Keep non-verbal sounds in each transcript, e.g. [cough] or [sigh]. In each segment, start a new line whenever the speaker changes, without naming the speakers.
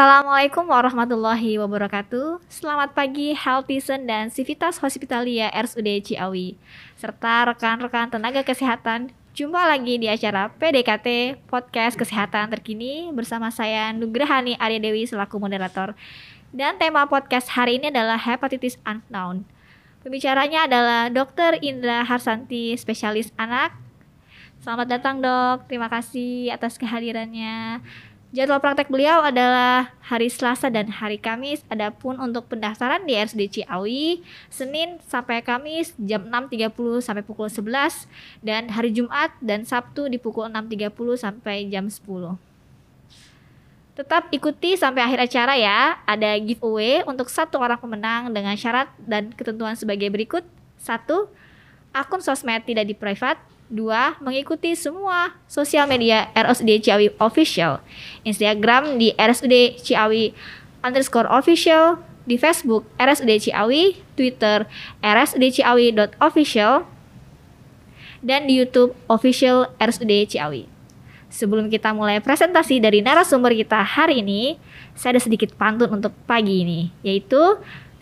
Assalamualaikum warahmatullahi wabarakatuh. Selamat pagi Healthizen dan Civitas Hospitalia RSUD Ciawi serta rekan-rekan tenaga kesehatan. Jumpa lagi di acara PDKT Podcast Kesehatan Terkini bersama saya Nugrahani Arya Dewi selaku moderator. Dan tema podcast hari ini adalah hepatitis unknown. Pembicaranya adalah Dr. Indra Harsanti, spesialis anak. Selamat datang dok, terima kasih atas kehadirannya. Jadwal praktek beliau adalah hari Selasa dan hari Kamis. Adapun untuk pendaftaran di RSUD Ciawi, Senin sampai Kamis jam 6.30 sampai pukul 11 dan hari Jumat dan Sabtu di pukul 6.30 sampai jam 10. Tetap ikuti sampai akhir acara ya. Ada giveaway untuk satu orang pemenang dengan syarat dan ketentuan sebagai berikut. Satu, akun sosmed tidak di private. Dua, mengikuti semua sosial media RSUD Ciawi Official. Instagram di RSUD Ciawi underscore official, di Facebook RSUD Ciawi, Twitter RSUD Ciawi.official, dan di YouTube official RSUD Ciawi. Sebelum kita mulai presentasi dari narasumber kita hari ini, saya ada sedikit pantun untuk pagi ini, yaitu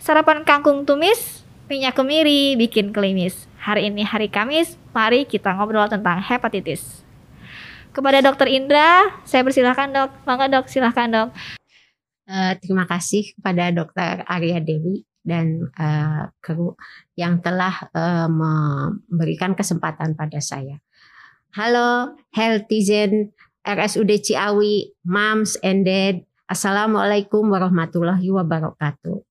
sarapan kangkung tumis, minyak kemiri bikin kelimis. Hari ini hari Kamis, mari kita ngobrol tentang hepatitis. Kepada Dokter Indra, saya persilahkan dok. Mangga dok, silahkan dok.
Uh, terima kasih kepada Dokter Arya Dewi dan uh, kru yang telah uh, memberikan kesempatan pada saya. Halo, healthizen RSUD Ciawi, moms and dad. Assalamualaikum warahmatullahi wabarakatuh.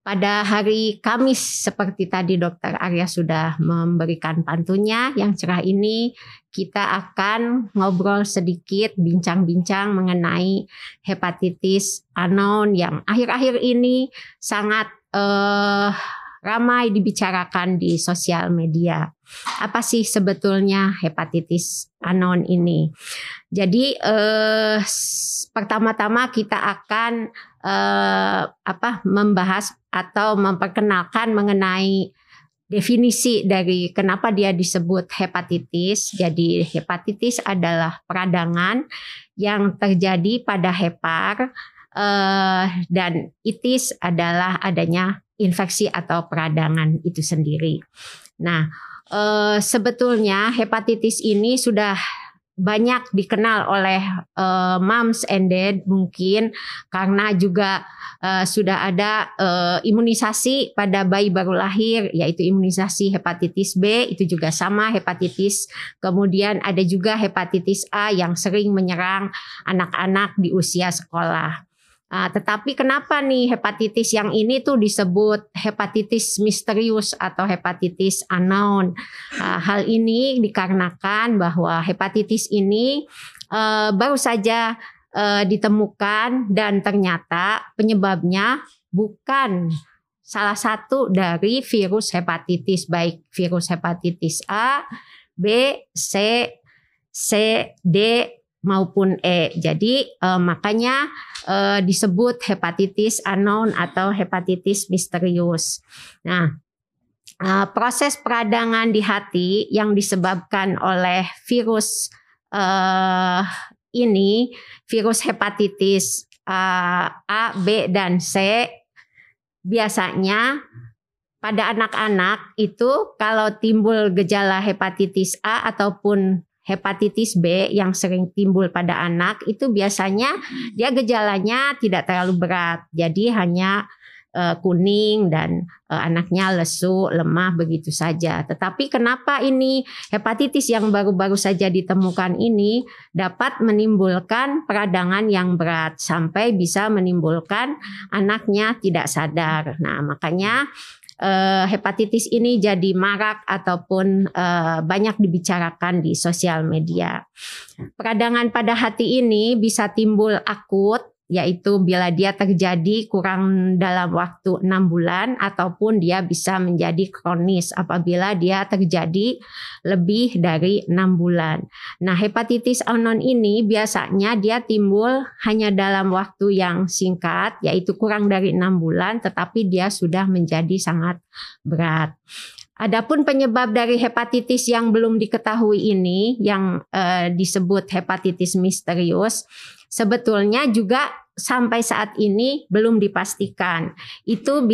Pada hari Kamis seperti tadi Dokter Arya sudah memberikan pantunnya yang cerah ini kita akan ngobrol sedikit bincang-bincang mengenai hepatitis unknown yang akhir-akhir ini sangat uh, ramai dibicarakan di sosial media. Apa sih sebetulnya hepatitis unknown ini? Jadi eh, pertama-tama kita akan eh, apa membahas atau memperkenalkan mengenai definisi dari kenapa dia disebut hepatitis. Jadi hepatitis adalah peradangan yang terjadi pada hepar uh, dan itis adalah adanya infeksi atau peradangan itu sendiri. Nah, uh, sebetulnya hepatitis ini sudah banyak dikenal oleh uh, moms and dad mungkin karena juga uh, sudah ada uh, imunisasi pada bayi baru lahir yaitu imunisasi hepatitis B itu juga sama hepatitis kemudian ada juga hepatitis A yang sering menyerang anak-anak di usia sekolah. Uh, tetapi kenapa nih hepatitis yang ini tuh disebut hepatitis misterius atau hepatitis unknown? Uh, hal ini dikarenakan bahwa hepatitis ini uh, baru saja uh, ditemukan dan ternyata penyebabnya bukan salah satu dari virus hepatitis baik virus hepatitis A, B, C, C, D maupun E. Jadi uh, makanya uh, disebut hepatitis unknown atau hepatitis misterius. Nah, uh, proses peradangan di hati yang disebabkan oleh virus ini, virus hepatitis A, B, dan C, biasanya pada anak-anak itu kalau timbul gejala hepatitis A ataupun hepatitis B yang sering timbul pada anak itu biasanya dia gejalanya tidak terlalu berat. Jadi hanya uh, kuning dan uh, anaknya lesu, lemah begitu saja. Tetapi kenapa ini hepatitis yang baru-baru saja ditemukan ini dapat menimbulkan peradangan yang berat sampai bisa menimbulkan anaknya tidak sadar. Nah, makanya uh, hepatitis ini jadi marak ataupun uh, banyak dibicarakan di sosial media. Peradangan pada hati ini bisa timbul akut yaitu bila dia terjadi kurang dalam waktu enam bulan ataupun dia bisa menjadi kronis apabila dia terjadi lebih dari enam bulan. Nah, hepatitis unknown ini biasanya dia timbul hanya dalam waktu yang singkat, yaitu kurang dari enam bulan, tetapi dia sudah menjadi sangat berat. Adapun penyebab dari hepatitis yang belum diketahui ini yang eh, disebut hepatitis misterius sebetulnya juga sampai saat ini belum dipastikan. Itu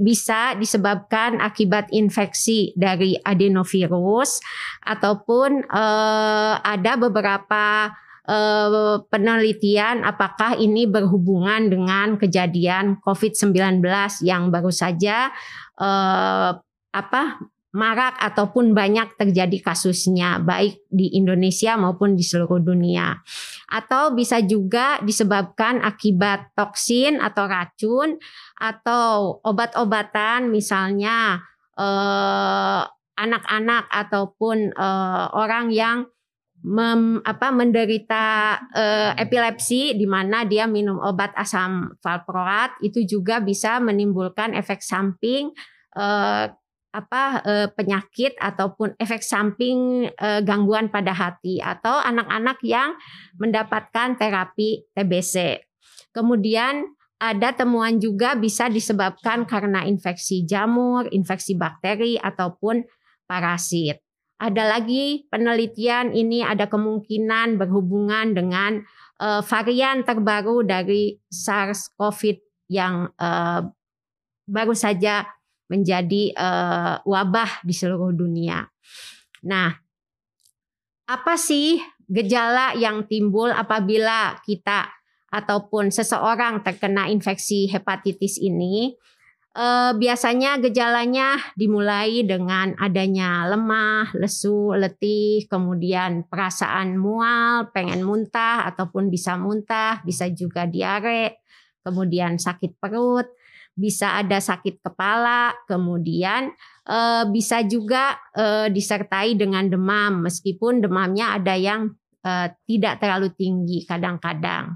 bisa disebabkan akibat infeksi dari adenovirus ataupun uh, ada beberapa uh, penelitian apakah ini berhubungan dengan kejadian COVID-19 yang baru saja uh, apa marak ataupun banyak terjadi kasusnya baik di Indonesia maupun di seluruh dunia. Atau bisa juga disebabkan akibat toksin atau racun atau obat-obatan misalnya eh, anak-anak ataupun eh, orang yang mem, apa menderita eh, epilepsi di mana dia minum obat asam valproat itu juga bisa menimbulkan efek samping eh, apa e, penyakit ataupun efek samping e, gangguan pada hati atau anak-anak yang mendapatkan terapi TBC. Kemudian ada temuan juga bisa disebabkan karena infeksi jamur, infeksi bakteri ataupun parasit. Ada lagi penelitian ini ada kemungkinan berhubungan dengan e, varian terbaru dari SARS-CoV yang e, baru saja menjadi uh, wabah di seluruh dunia. Nah, apa sih gejala yang timbul apabila kita ataupun seseorang terkena infeksi hepatitis ini? Uh, biasanya gejalanya dimulai dengan adanya lemah, lesu, letih, kemudian perasaan mual, pengen muntah ataupun bisa muntah, bisa juga diare, kemudian sakit perut, bisa ada sakit kepala, kemudian e, bisa juga e, disertai dengan demam, meskipun demamnya ada yang e, tidak terlalu tinggi kadang-kadang.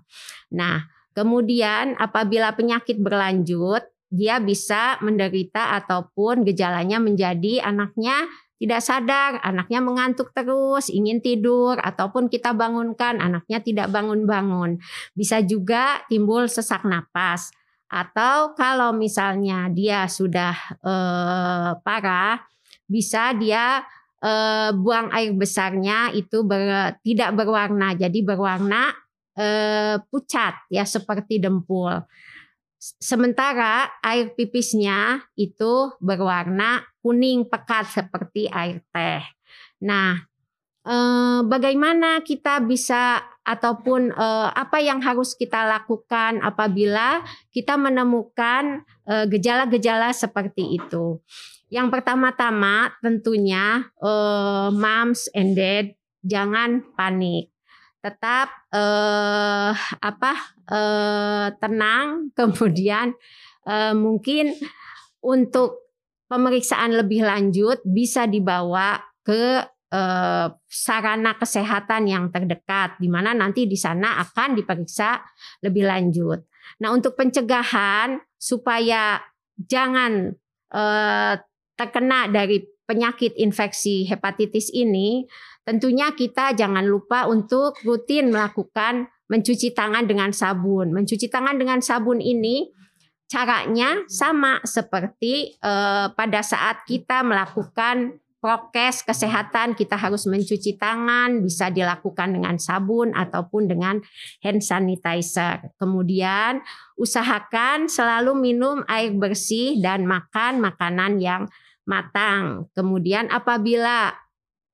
Nah, kemudian apabila penyakit berlanjut, dia bisa menderita ataupun gejalanya menjadi anaknya tidak sadar, anaknya mengantuk terus, ingin tidur, ataupun kita bangunkan, anaknya tidak bangun-bangun. Bisa juga timbul sesak napas atau kalau misalnya dia sudah eh, parah, bisa dia eh, buang air besarnya itu ber, tidak berwarna, jadi berwarna eh, pucat ya seperti dempul. Sementara air pipisnya itu berwarna kuning pekat seperti air teh. Nah, eh, bagaimana kita bisa ataupun uh, apa yang harus kita lakukan apabila kita menemukan eh, gejala-gejala seperti itu. Yang pertama-tama tentunya uh, moms and dad jangan panik. Tetap uh, apa uh, tenang [laughs] kemudian uh, mungkin untuk pemeriksaan lebih lanjut bisa dibawa ke eh, sarana kesehatan yang terdekat di mana nanti di sana akan diperiksa lebih lanjut. Nah, untuk pencegahan supaya jangan eh, terkena dari penyakit infeksi hepatitis ini, tentunya kita jangan lupa untuk rutin melakukan mencuci tangan dengan sabun. Mencuci tangan dengan sabun ini caranya sama seperti eh, pada saat kita melakukan prokes kesehatan kita harus mencuci tangan bisa dilakukan dengan sabun ataupun dengan hand sanitizer. Kemudian usahakan selalu minum air bersih dan makan makanan yang matang. Kemudian apabila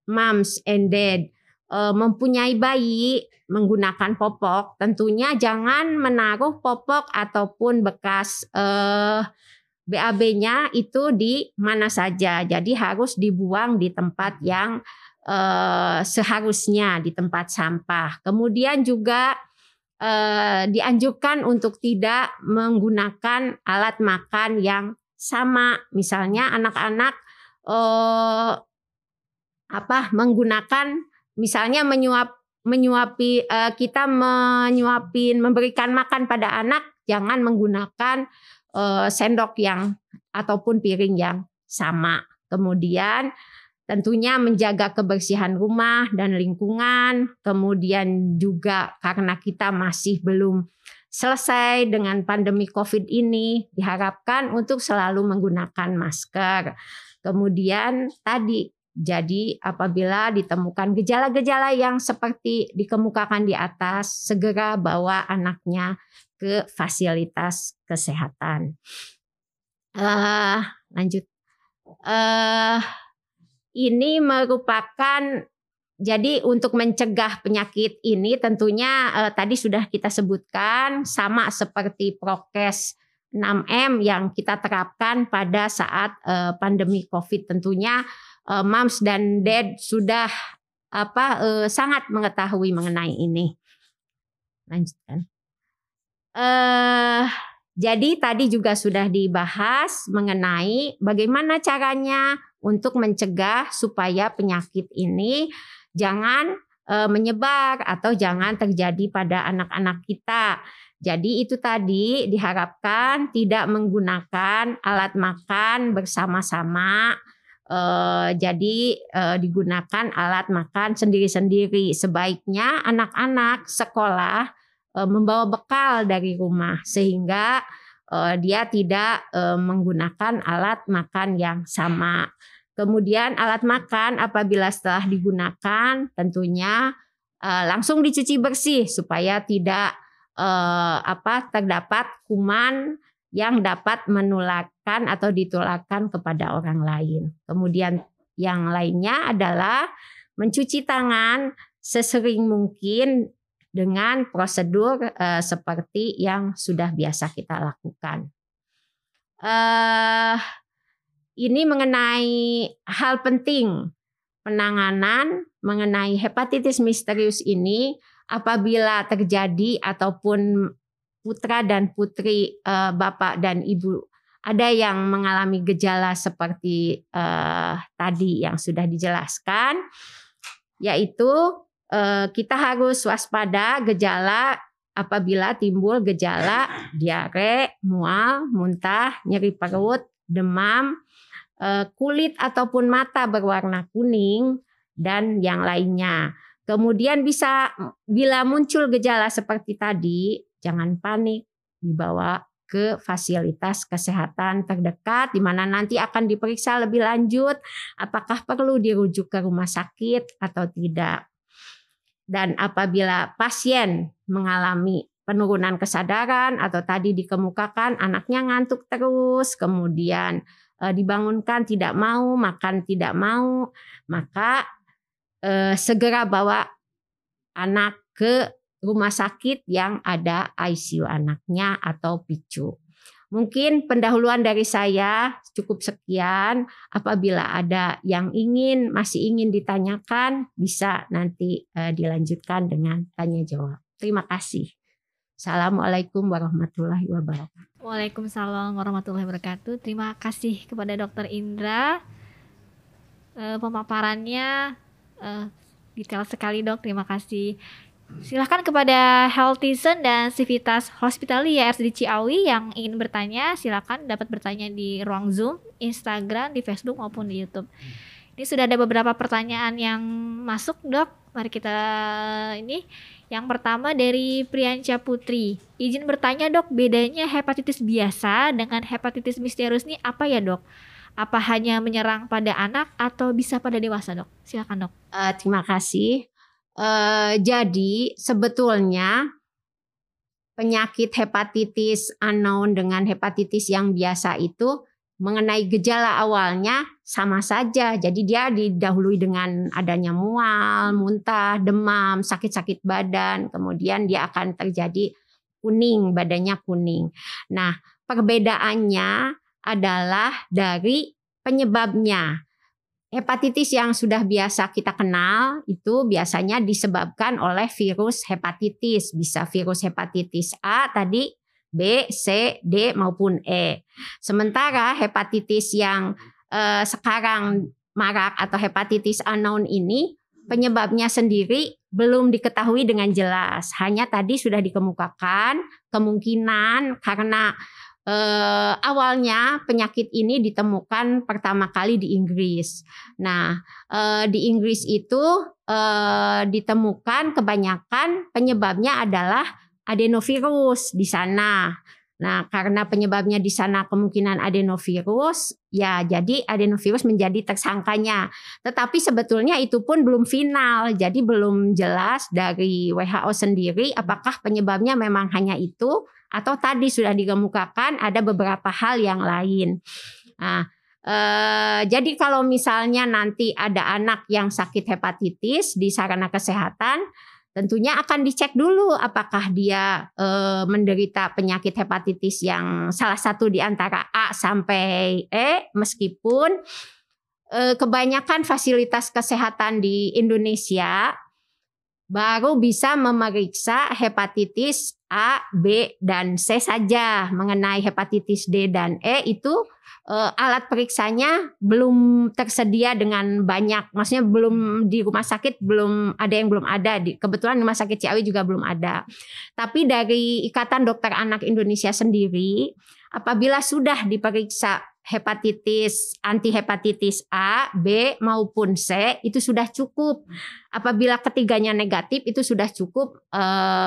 moms and dad uh, mempunyai bayi menggunakan popok, tentunya jangan menaruh popok ataupun bekas uh, BAB-nya itu di mana saja. Jadi harus dibuang di tempat yang eh, seharusnya di tempat sampah. Kemudian juga eh, dianjurkan untuk tidak menggunakan alat makan yang sama. Misalnya anak-anak eh, apa menggunakan misalnya menyuap menyuapi kita menyuapin memberikan makan pada anak jangan menggunakan uh, sendok yang ataupun piring yang sama. Kemudian tentunya menjaga kebersihan rumah dan lingkungan. Kemudian juga karena kita masih belum selesai dengan pandemi Covid ini, diharapkan untuk selalu menggunakan masker. Kemudian tadi Jadi apabila ditemukan gejala-gejala yang seperti dikemukakan di atas, segera bawa anaknya ke fasilitas kesehatan. Uh, lanjut. Uh, ini merupakan jadi untuk mencegah penyakit ini tentunya uh, tadi sudah kita sebutkan sama seperti prokes 6M yang kita terapkan pada saat uh, pandemi Covid tentunya uh, moms dan dad sudah apa uh, sangat mengetahui mengenai ini. Lanjutkan. Uh, jadi tadi juga sudah dibahas mengenai bagaimana caranya untuk mencegah supaya penyakit ini jangan uh, menyebar atau jangan terjadi pada anak-anak kita. Jadi itu tadi diharapkan tidak menggunakan alat makan bersama-sama. Uh, jadi uh, digunakan alat makan sendiri-sendiri. Sebaiknya anak-anak sekolah membawa bekal dari rumah sehingga uh, dia tidak uh, menggunakan alat makan yang sama. Kemudian alat makan apabila setelah digunakan tentunya langsung dicuci bersih supaya tidak apa terdapat kuman yang dapat menularkan atau ditularkan kepada orang lain. Kemudian yang lainnya adalah mencuci tangan sesering mungkin dengan prosedur uh, seperti yang sudah biasa kita lakukan. Uh, ini mengenai hal penting penanganan mengenai hepatitis misterius ini apabila terjadi ataupun putra dan putri uh, bapak dan ibu ada yang mengalami gejala seperti uh, tadi yang sudah dijelaskan yaitu kita harus waspada gejala apabila timbul gejala diare, mual, muntah, nyeri perut, demam, Eh, kulit ataupun mata berwarna kuning dan yang lainnya. Kemudian bisa bila muncul gejala seperti tadi, jangan panik, dibawa ke fasilitas kesehatan terdekat di mana nanti akan diperiksa lebih lanjut apakah perlu dirujuk ke rumah sakit atau tidak. Dan apabila pasien mengalami penurunan kesadaran atau tadi dikemukakan anaknya ngantuk terus, kemudian uh, dibangunkan tidak mau, makan tidak mau, maka uh, segera bawa anak ke rumah sakit yang ada ICU anaknya atau PICU. Mungkin pendahuluan dari saya cukup sekian. Apabila ada yang ingin masih ingin ditanyakan, bisa nanti uh, dilanjutkan dengan tanya jawab. Terima kasih. Assalamualaikum warahmatullahi wabarakatuh.
Waalaikumsalam warahmatullahi wabarakatuh. Terima kasih kepada Dokter Indra. E, pemaparannya e, detail sekali dok. Terima kasih. Silahkan kepada Healthizen dan Civitas Hospitalia RSD Ciawi yang ingin bertanya, silahkan dapat bertanya di ruang Zoom, Instagram, di Facebook maupun di YouTube. Ini sudah ada beberapa pertanyaan yang masuk dok. Mari kita ini yang pertama dari Priyanca Putri. Izin bertanya dok, bedanya hepatitis biasa dengan hepatitis misterius ini apa ya dok? Apa hanya menyerang pada anak atau bisa pada dewasa dok? Silakan dok.
Uh, terima kasih. Uh, jadi sebetulnya penyakit hepatitis unknown dengan hepatitis yang biasa itu mengenai gejala awalnya sama saja. Jadi dia didahului dengan adanya mual, muntah, demam, sakit-sakit badan, kemudian dia akan terjadi kuning, badannya kuning. Nah, perbedaannya adalah dari penyebabnya. Hepatitis yang sudah biasa kita kenal itu biasanya disebabkan oleh virus hepatitis, bisa virus hepatitis A tadi B, C, D maupun E. Sementara hepatitis yang eh, sekarang marak atau hepatitis unknown ini penyebabnya sendiri belum diketahui dengan jelas. Hanya tadi sudah dikemukakan kemungkinan karena eh, awalnya penyakit ini ditemukan pertama kali di Inggris. Nah, eh, di Inggris itu eh, ditemukan kebanyakan penyebabnya adalah adenovirus di sana. Nah, karena penyebabnya di sana kemungkinan adenovirus, ya jadi adenovirus menjadi tersangkanya. Tetapi sebetulnya itu pun belum final, jadi belum jelas dari WHO sendiri apakah penyebabnya memang hanya itu atau tadi sudah digemukakan ada beberapa hal yang lain. Nah, eh, jadi kalau misalnya nanti ada anak yang sakit hepatitis di sarana kesehatan, tentunya akan dicek dulu apakah dia e, menderita penyakit hepatitis yang salah satu di antara A sampai E meskipun e, kebanyakan fasilitas kesehatan di Indonesia baru bisa memeriksa hepatitis A, B, dan C saja mengenai hepatitis D dan E itu uh, alat periksanya belum tersedia dengan banyak. Maksudnya belum di rumah sakit belum ada yang belum ada. Di, kebetulan rumah sakit Ciawi juga belum ada. Tapi dari Ikatan Dokter Anak Indonesia sendiri, apabila sudah diperiksa hepatitis anti hepatitis A, B maupun C itu sudah cukup. Apabila ketiganya negatif itu sudah cukup e,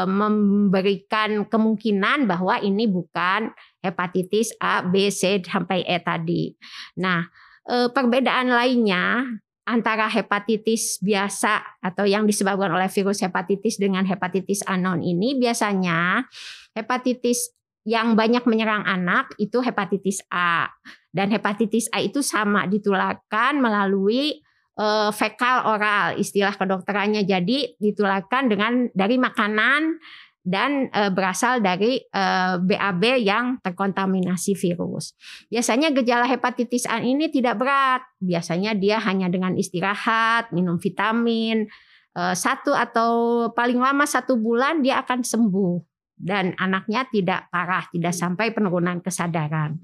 memberikan kemungkinan bahwa ini bukan hepatitis A, B, C sampai E tadi. Nah, e, perbedaan lainnya antara hepatitis biasa atau yang disebabkan oleh virus hepatitis dengan hepatitis anon ini biasanya hepatitis yang banyak menyerang anak itu hepatitis A dan hepatitis A itu sama ditularkan melalui uh, fekal oral istilah kedokterannya jadi ditularkan dengan dari makanan dan e, berasal dari e, BAB yang terkontaminasi virus. Biasanya gejala hepatitis A ini tidak berat. Biasanya dia hanya dengan istirahat, minum vitamin, e, satu atau paling lama satu bulan dia akan sembuh dan anaknya tidak parah, tidak sampai penurunan kesadaran.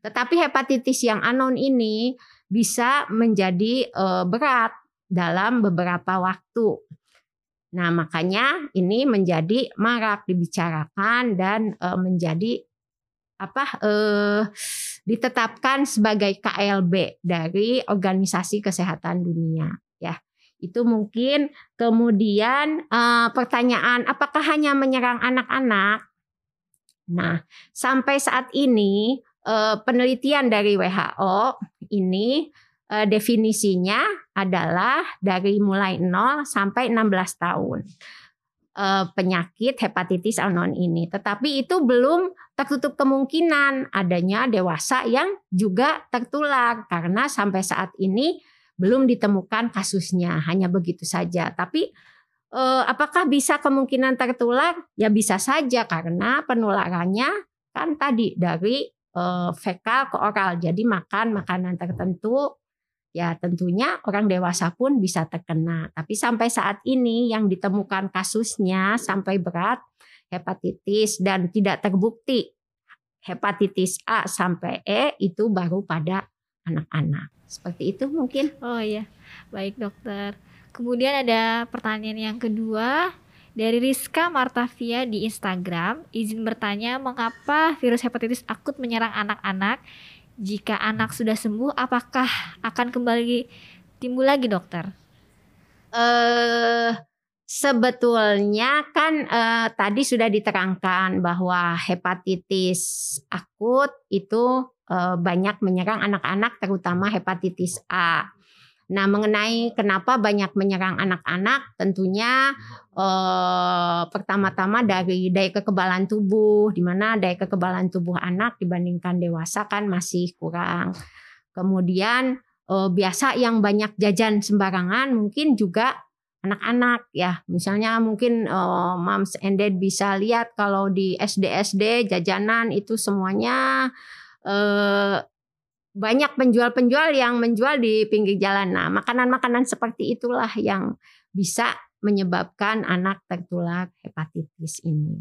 Tetapi hepatitis yang anon ini bisa menjadi uh, berat dalam beberapa waktu. Nah, makanya ini menjadi marak dibicarakan dan uh, menjadi apa uh, ditetapkan sebagai KLB dari Organisasi Kesehatan Dunia itu mungkin kemudian uh, pertanyaan apakah hanya menyerang anak-anak? Nah, sampai saat ini uh, penelitian dari WHO ini uh, definisinya adalah dari mulai 0 sampai 16 tahun penyakit hepatitis anon ini. Tetapi itu belum tertutup kemungkinan adanya dewasa yang juga tertular karena sampai saat ini belum ditemukan kasusnya, hanya begitu saja. Tapi eh, apakah bisa kemungkinan tertular? Ya bisa saja karena penularannya kan tadi dari eh, fekal ke oral. Jadi makan makanan tertentu ya tentunya orang dewasa pun bisa terkena. Tapi sampai saat ini yang ditemukan kasusnya sampai berat hepatitis dan tidak terbukti hepatitis A sampai E itu baru pada anak-anak. Seperti itu mungkin.
Oh iya, baik dokter. Kemudian ada pertanyaan yang kedua dari Rizka Martavia di Instagram. Izin bertanya, mengapa virus hepatitis akut menyerang anak-anak? Jika anak sudah sembuh, apakah akan kembali timbul lagi, dokter?
uh, sebetulnya kan uh, tadi sudah diterangkan bahwa hepatitis akut itu Eh, banyak menyerang anak-anak terutama hepatitis A. Nah, mengenai kenapa banyak menyerang anak-anak, tentunya eh, pertama-tama dari daya kekebalan tubuh, di mana daya kekebalan tubuh anak dibandingkan dewasa kan masih kurang. Kemudian eh, biasa yang banyak jajan sembarangan mungkin juga anak-anak ya. Misalnya mungkin eh, moms and dad bisa lihat kalau di SD-SD jajanan itu semuanya eh, banyak penjual-penjual yang menjual di pinggir jalan. Nah, makanan-makanan seperti itulah yang bisa menyebabkan anak tertular hepatitis ini.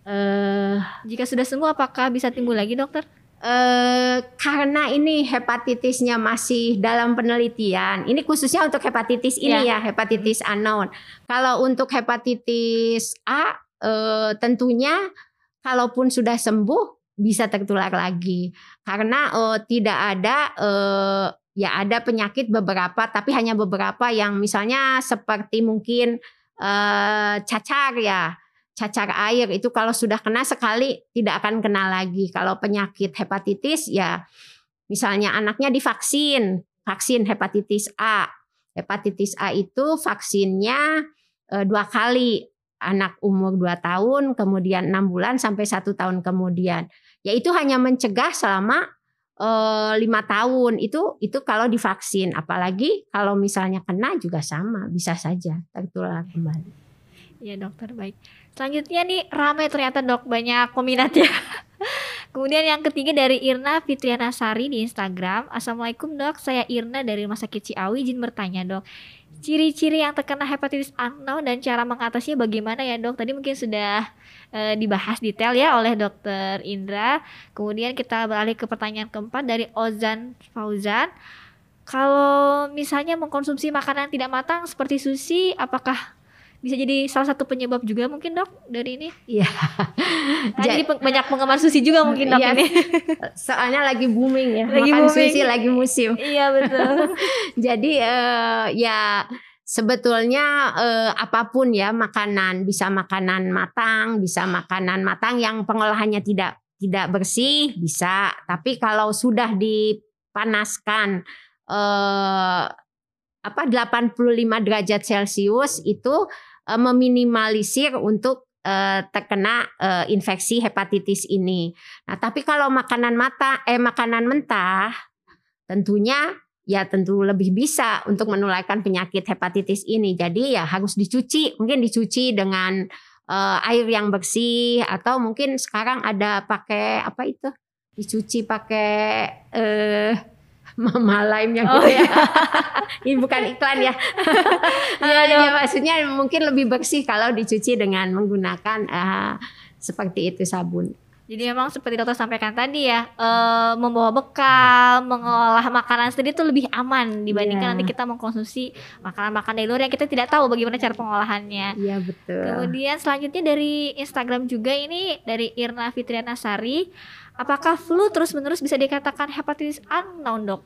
Uh, Jika sudah sembuh, apakah bisa timbul lagi, dokter?
Uh, karena ini hepatitisnya masih dalam penelitian. Ini khususnya untuk hepatitis ini ya, ya hepatitis unknown. Kalau untuk hepatitis A, uh, tentunya kalaupun sudah sembuh, bisa tertular lagi karena uh, tidak ada ya ada penyakit beberapa tapi hanya beberapa yang misalnya seperti mungkin cacar ya cacar air itu kalau sudah kena sekali tidak akan kena lagi. Kalau penyakit hepatitis ya misalnya anaknya divaksin, vaksin hepatitis A. Hepatitis A itu vaksinnya e, dua kali anak umur 2 tahun, kemudian enam bulan sampai satu tahun kemudian. Yaitu hanya mencegah selama Eh, lima tahun itu itu kalau divaksin apalagi kalau misalnya kena juga sama bisa saja tertular kembali.
Ya dokter baik. Selanjutnya nih ramai ternyata dok banyak peminat ya. [laughs] Kemudian yang ketiga dari Irna Fitriana Sari di Instagram. Assalamualaikum dok, saya Irna dari Rumah Sakit Ciawi. Izin bertanya dok, ciri-ciri yang terkena hepatitis unknown dan cara mengatasinya bagaimana ya dok? Tadi mungkin sudah e, dibahas detail ya oleh dokter Indra. Kemudian kita beralih ke pertanyaan keempat dari Ozan Fauzan. Kalau misalnya mengkonsumsi makanan tidak matang seperti sushi, apakah bisa jadi salah satu penyebab juga mungkin dok dari ini.
Iya.
Nah, jadi banyak penggemar sushi juga mungkin dok iya, ini. [laughs]
Soalnya lagi booming ya, lagi makan booming. sushi lagi musim.
Iya betul. [laughs]
jadi uh, ya sebetulnya uh, apa pun ya makanan bisa makanan matang, bisa makanan matang yang pengolahannya tidak tidak bersih bisa, tapi kalau sudah dipanaskan uh, apa 85 derajat Celcius itu uh, meminimalisir untuk uh, terkena uh, infeksi hepatitis ini. Nah, tapi kalau makanan mata eh makanan mentah tentunya ya tentu lebih bisa untuk menularkan penyakit hepatitis ini. Jadi ya harus dicuci, mungkin dicuci dengan uh, air yang bersih atau mungkin sekarang ada pakai apa itu? Dicuci pakai eh Mama Lime yang oh, gitu ya. [laughs] Ini bukan iklan ya. [laughs] Iya, ya, maksudnya mungkin lebih bersih kalau dicuci dengan menggunakan uh, seperti itu sabun.
Jadi memang seperti dokter sampaikan tadi ya, e, membawa bekal, mengolah makanan sendiri itu lebih aman dibandingkan yeah. nanti kita mengkonsumsi makanan-makanan dari luar yang kita tidak tahu bagaimana cara pengolahannya.
Iya yeah, betul.
Kemudian selanjutnya dari Instagram juga ini dari Irna Fitriana Sari, apakah flu terus-menerus bisa dikatakan hepatitis unknown dok?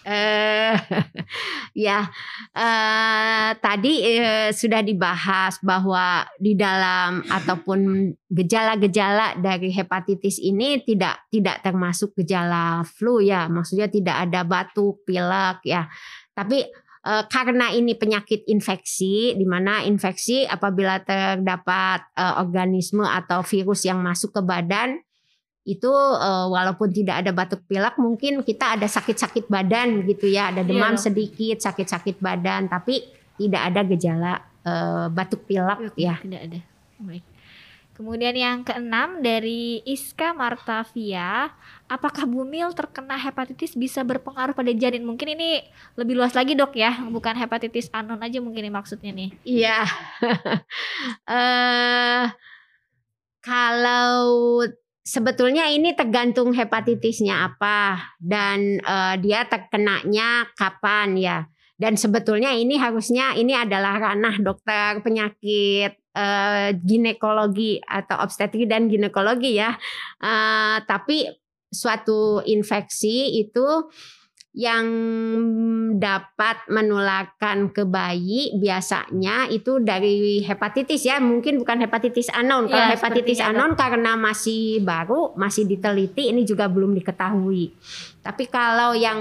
Eh, [laughs] ya eh, tadi eh, sudah dibahas bahwa di dalam ataupun gejala-gejala dari hepatitis ini tidak tidak termasuk gejala flu ya, maksudnya tidak ada batuk, pilek ya. Tapi eh, karena ini penyakit infeksi, di mana infeksi apabila terdapat eh, organisme atau virus yang masuk ke badan itu uh, walaupun tidak ada batuk pilek mungkin kita ada sakit-sakit badan gitu ya. Ada demam yeah. sedikit sakit-sakit badan tapi tidak ada gejala uh, batuk pilek ya.
tidak ada. Baik. Kemudian yang keenam dari Iska Martavia apakah bumil terkena hepatitis bisa berpengaruh pada janin? Mungkin ini lebih luas lagi dok ya. Bukan hepatitis anon aja mungkin ini maksudnya nih.
Iya. Uh, [laughs] kalau sebetulnya ini tergantung hepatitisnya apa dan uh, dia terkenanya kapan ya. Dan sebetulnya ini harusnya ini adalah ranah dokter penyakit uh, ginekologi atau obstetri dan ginekologi ya. Uh, tapi suatu infeksi itu yang dapat menularkan ke bayi biasanya itu dari hepatitis ya. Mungkin bukan hepatitis anon. Kalau ya, hepatitis anon karena masih baru masih diteliti ini juga belum diketahui. Tapi kalau yang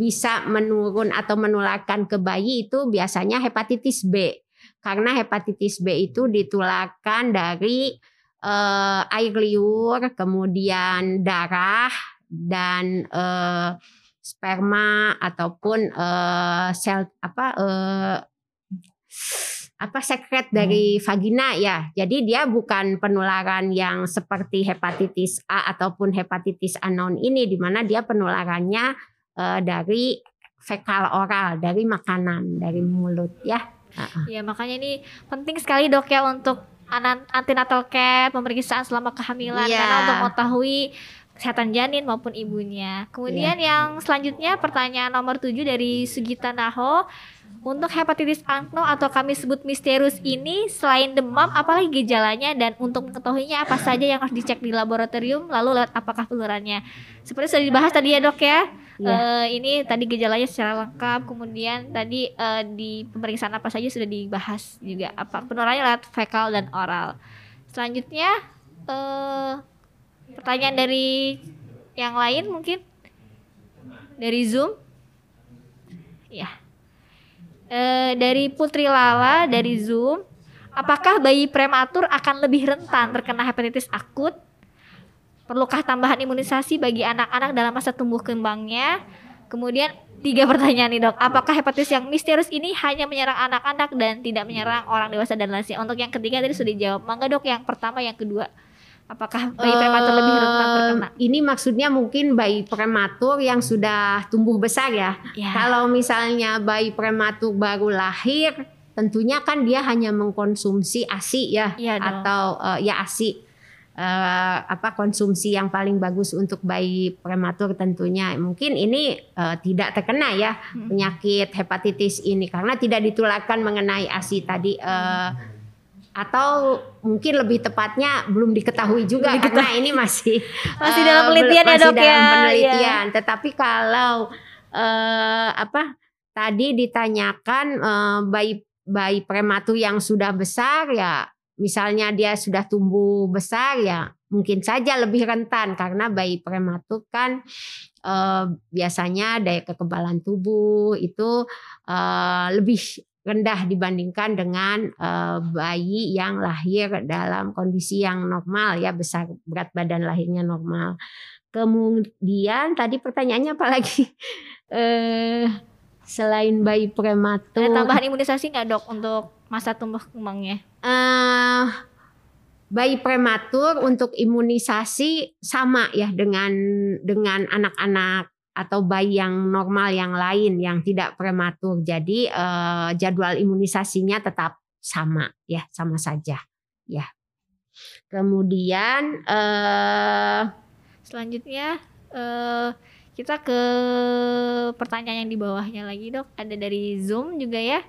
bisa menurun atau menularkan ke bayi itu biasanya hepatitis B. Karena hepatitis B itu ditularkan dari uh, air liur kemudian darah dan uh, sperma ataupun uh, sel apa uh, apa sekret dari hmm. vagina ya. Jadi dia bukan penularan yang seperti hepatitis A ataupun hepatitis anon ini di mana dia penularannya uh, dari fekal oral, dari makanan, dari mulut ya.
Iya, makanya ini penting sekali Dok ya untuk antenatal care, pemeriksaan selama kehamilan ya. karena untuk mengetahui kesehatan janin maupun ibunya. Kemudian yeah. yang selanjutnya pertanyaan nomor 7 dari Sugita Naho. Untuk hepatitis akno atau kami sebut misterius ini selain demam apalagi gejalanya dan untuk mengetahuinya apa saja yang harus dicek di laboratorium lalu lihat apakah penularannya. Seperti sudah dibahas tadi ya dok ya. Ya. Uh, ini tadi gejalanya secara lengkap kemudian tadi uh, di pemeriksaan apa saja sudah dibahas juga apa penularannya lewat fekal dan oral. Selanjutnya eh pertanyaan dari yang lain mungkin dari Zoom. Ya. Eh dari Putri Lala dari Zoom. Apakah bayi prematur akan lebih rentan terkena hepatitis akut? Perlukah tambahan imunisasi bagi anak-anak dalam masa tumbuh kembangnya? Kemudian tiga pertanyaan nih dok. Apakah hepatitis yang misterius ini hanya menyerang anak-anak dan tidak menyerang orang dewasa dan lansia? Untuk yang ketiga tadi sudah dijawab. Mangga dok yang pertama yang kedua. Apakah bayi prematur lebih rentan
Eh,
terkena?
Ini maksudnya mungkin bayi prematur yang sudah tumbuh besar ya.
Ya.
Kalau misalnya bayi prematur baru lahir, tentunya kan dia hanya mengkonsumsi ASI ya,
dong.
atau eh, ya ASI. Eh, apa konsumsi yang paling bagus untuk bayi prematur tentunya mungkin ini eh, tidak terkena ya
Hmm.
penyakit hepatitis ini karena tidak ditularkan mengenai ASI tadi eh, atau mungkin lebih tepatnya belum diketahui juga
Belum
karena ini masih [laughs]
Masih
eh,
dalam penelitian ya,
masih
Dok,
dalam
ya.
penelitian. Tetapi kalau eh, apa tadi ditanyakan eh, bayi bayi prematur yang sudah besar ya misalnya dia sudah tumbuh besar ya mungkin saja lebih rentan karena bayi prematur kan eh, biasanya daya kekebalan tubuh itu eh, lebih rendah dibandingkan dengan eh, bayi yang lahir dalam kondisi yang normal ya besar berat badan lahirnya normal. Kemudian tadi pertanyaannya apa lagi? [laughs] eh selain bayi prematur
Ada tambahan imunisasi nggak dok untuk masa tumbuh kembangnya?
eh bayi prematur untuk imunisasi sama ya dengan dengan anak-anak atau bayi yang normal yang lain yang tidak prematur. Jadi eh, jadwal imunisasinya tetap sama ya, sama saja ya. Kemudian eh
Selanjutnya eh kita ke pertanyaan yang di bawahnya lagi dok. Ada dari Zoom juga ya.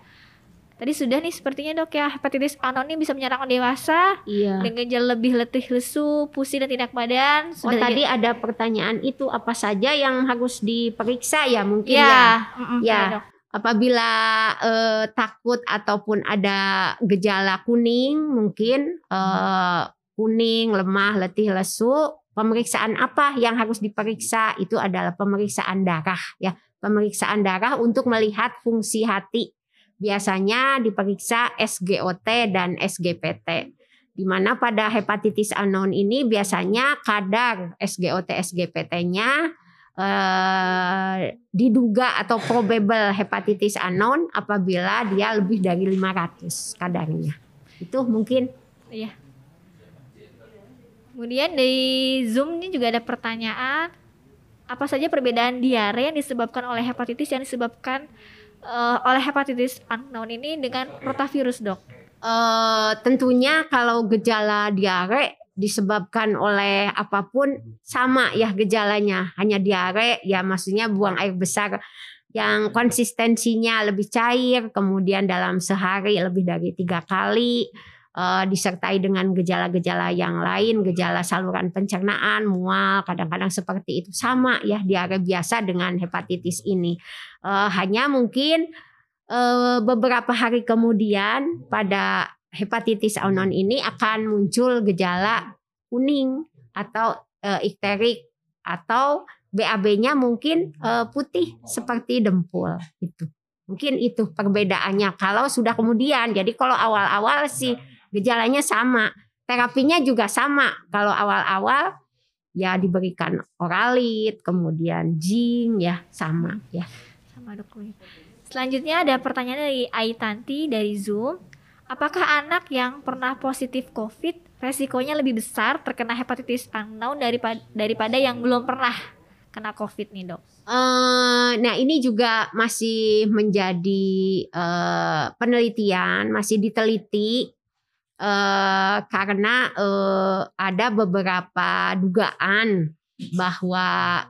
Tadi sudah nih sepertinya dok ya hepatitis anon ini bisa menyerang orang dewasa
iya.
dengan gejala lebih letih lesu, pusing dan tidak badan.
Oh
Sudah
tadi ada pertanyaan itu apa saja yang harus diperiksa ya mungkin
ya,
ya.
mm-mm,
Ya.
ya, dok.
apabila eh, takut ataupun ada gejala kuning mungkin eh, kuning lemah letih lesu pemeriksaan apa yang harus diperiksa itu adalah pemeriksaan darah ya pemeriksaan darah untuk melihat fungsi hati biasanya diperiksa SGOT dan SGPT di mana pada hepatitis anon ini biasanya kadar SGOT SGPT-nya eh, diduga atau probable hepatitis anon apabila dia lebih dari 500 kadarnya. Itu mungkin
Iya. Kemudian dari Zoom ini juga ada pertanyaan apa saja perbedaan diare yang disebabkan oleh hepatitis yang disebabkan eh, oleh hepatitis unknown ini dengan rotavirus dok?
eh, tentunya kalau gejala diare disebabkan oleh apa pun sama ya gejalanya. Hanya diare ya maksudnya buang air besar yang konsistensinya lebih cair kemudian dalam sehari lebih dari tiga kali eh, disertai dengan gejala-gejala yang lain gejala saluran pencernaan mual kadang-kadang seperti itu sama ya diare biasa dengan hepatitis ini Eh, hanya mungkin eh, beberapa hari kemudian pada hepatitis anon ini akan muncul gejala kuning atau eh, ikterik atau BAB-nya mungkin eh, putih seperti dempul itu. Mungkin itu perbedaannya kalau sudah kemudian. Jadi kalau awal-awal sih gejalanya sama, terapinya juga sama. Kalau awal-awal ya diberikan oralit, kemudian zinc ya sama ya.
Sama dok. Selanjutnya ada pertanyaan dari Aitanti dari Zoom. Apakah anak yang pernah positif COVID resikonya lebih besar terkena hepatitis unknown daripada daripada yang belum pernah kena COVID nih dok?
Eh, nah ini juga masih menjadi eh, penelitian, masih diteliti eh, karena eh, ada beberapa dugaan bahwa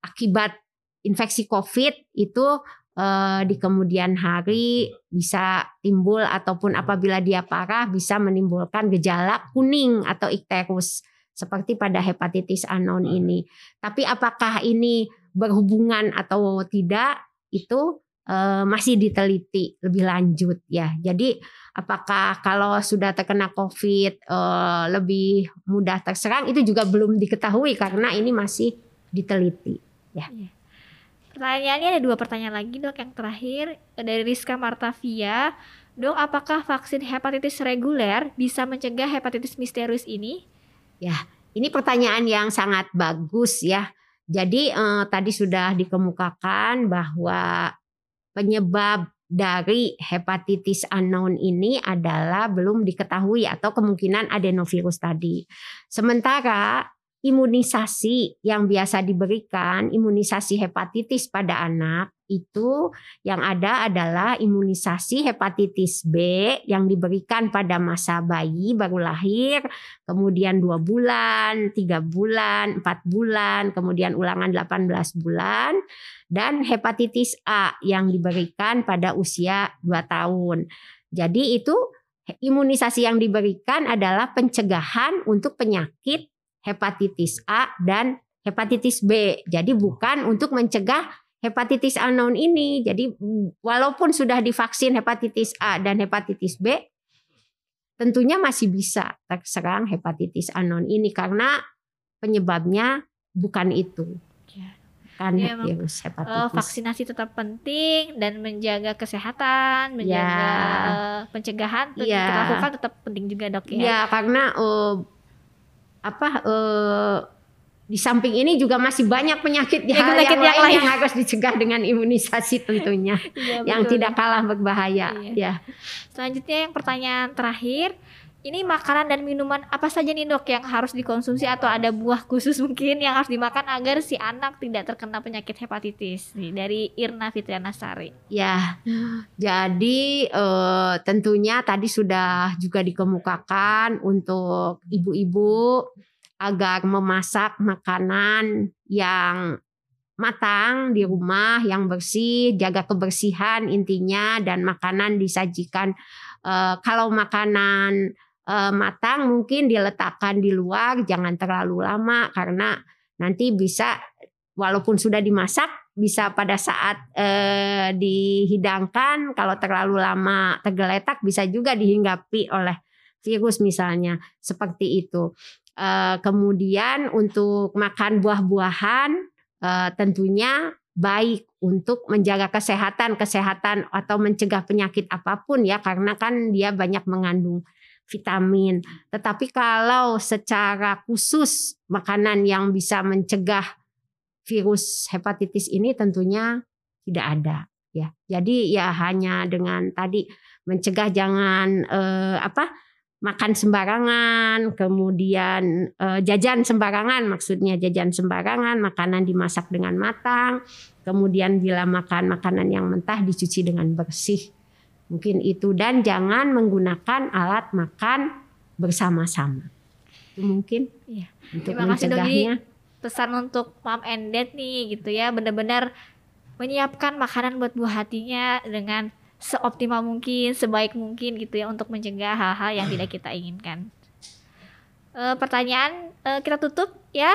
akibat infeksi COVID itu eh, di kemudian hari bisa timbul ataupun apabila dia parah bisa menimbulkan gejala kuning atau ikterus seperti pada hepatitis anon ini. Tapi apakah ini berhubungan atau tidak itu uh, masih diteliti lebih lanjut ya. Jadi apakah kalau sudah terkena COVID uh, lebih mudah terserang itu juga belum diketahui karena ini masih diteliti ya.
Iya. Pertanyaannya ada dua pertanyaan lagi dok. Yang terakhir dari Rizka Martavia, dok apakah vaksin hepatitis reguler bisa mencegah hepatitis misterius ini?
Ya, ini pertanyaan yang sangat bagus ya. Jadi eh, tadi sudah dikemukakan bahwa penyebab dari hepatitis unknown ini adalah belum diketahui atau kemungkinan adenovirus tadi. Sementara imunisasi yang biasa diberikan, imunisasi hepatitis pada anak itu yang ada adalah imunisasi hepatitis B yang diberikan pada masa bayi baru lahir, kemudian dua bulan, tiga bulan, empat bulan, kemudian ulangan 18 bulan, dan hepatitis A yang diberikan pada usia 2 tahun. Jadi itu imunisasi yang diberikan adalah pencegahan untuk penyakit hepatitis A dan hepatitis B. Jadi bukan untuk mencegah hepatitis unknown ini. Jadi walaupun sudah divaksin hepatitis A dan hepatitis B, tentunya masih bisa terserang hepatitis unknown ini karena penyebabnya bukan itu. Ya. Kan ya, virus
hepatitis. Uh, vaksinasi tetap penting dan menjaga kesehatan, menjaga ya. uh, pencegahan ya. kita lakukan tetap penting juga dok ya.
Ya karena uh, apa uh, di samping ini juga masih banyak penyakit, ya, penyakit yang, yang lain yang harus dicegah dengan imunisasi tentunya [laughs] ya, yang betul. tidak kalah berbahaya iya. ya.
Selanjutnya yang pertanyaan terakhir ini makanan dan minuman apa saja nih dok yang harus dikonsumsi atau ada buah khusus mungkin yang harus dimakan agar si anak tidak terkena penyakit hepatitis nih dari Irna Fitriana Sari.
Ya, jadi uh, tentunya tadi sudah juga dikemukakan untuk ibu-ibu agar memasak makanan yang matang di rumah yang bersih, jaga kebersihan intinya dan makanan disajikan uh, kalau makanan uh, matang mungkin diletakkan di luar jangan terlalu lama karena nanti bisa walaupun sudah dimasak bisa pada saat uh, dihidangkan kalau terlalu lama tergeletak bisa juga dihinggapi oleh virus misalnya seperti itu. Uh, kemudian untuk makan buah-buahan uh, tentunya baik untuk menjaga kesehatan kesehatan atau mencegah penyakit apa pun ya karena kan dia banyak mengandung vitamin. Tetapi kalau secara khusus makanan yang bisa mencegah virus hepatitis ini tentunya tidak ada ya. Jadi ya hanya dengan tadi mencegah jangan eh, apa makan sembarangan, kemudian eh, jajan sembarangan maksudnya jajan sembarangan, makanan dimasak dengan matang, kemudian bila makan makanan yang mentah dicuci dengan bersih Mungkin itu dan jangan menggunakan alat makan bersama-sama. Itu mungkin
ya. untuk Terima mencegahnya. Kasih pesan untuk mom and dad nih gitu ya, benar-benar menyiapkan makanan buat buah hatinya dengan seoptimal mungkin, sebaik mungkin gitu ya untuk mencegah hal-hal yang tidak kita inginkan. E, pertanyaan e, kita tutup ya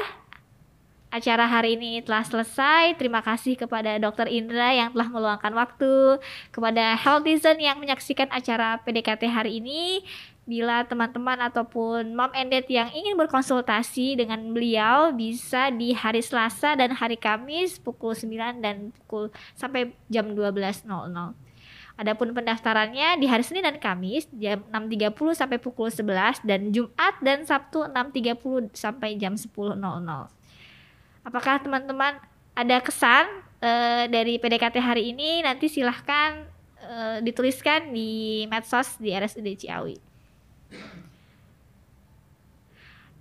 acara hari ini telah selesai. Terima kasih kepada Dr. Indra yang telah meluangkan waktu, kepada Healthizen yang menyaksikan acara PDKT hari ini. Bila teman-teman ataupun mom and dad yang ingin berkonsultasi dengan beliau bisa di hari Selasa dan hari Kamis pukul 9 dan pukul sampai jam 12.00. Adapun pendaftarannya di hari Senin dan Kamis jam 6.30 sampai pukul 11 dan Jumat dan Sabtu 6.30 sampai jam 10.00. Apakah teman-teman ada kesan uh, dari PDKT hari ini? Nanti silahkan uh, dituliskan di medsos di RSUD Ciawi.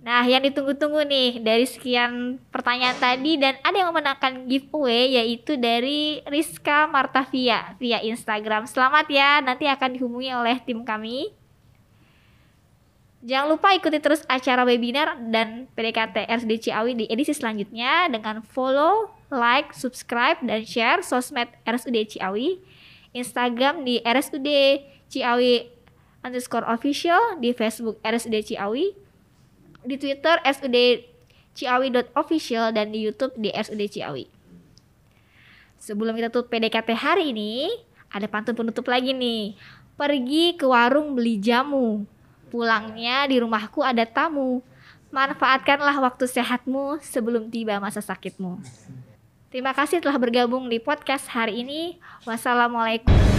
Nah, yang ditunggu-tunggu nih dari sekian pertanyaan tadi dan ada yang memenangkan giveaway yaitu dari Rizka Martavia via Instagram. Selamat ya, nanti akan dihubungi oleh tim kami. Jangan lupa ikuti terus acara webinar dan PDKT RSD Ciawi di edisi selanjutnya dengan follow, like, subscribe, dan share sosmed RSUD Ciawi, Instagram di RSUD Ciawi underscore official, di Facebook RSUD Ciawi, di Twitter RSUD Ciawi.official, dan di Youtube di RSUD Ciawi. Sebelum kita tutup PDKT hari ini, ada pantun penutup lagi nih. Pergi ke warung beli jamu. Pulangnya di rumahku ada tamu. Manfaatkanlah waktu sehatmu sebelum tiba masa sakitmu. Terima kasih telah bergabung di podcast hari ini. Wassalamualaikum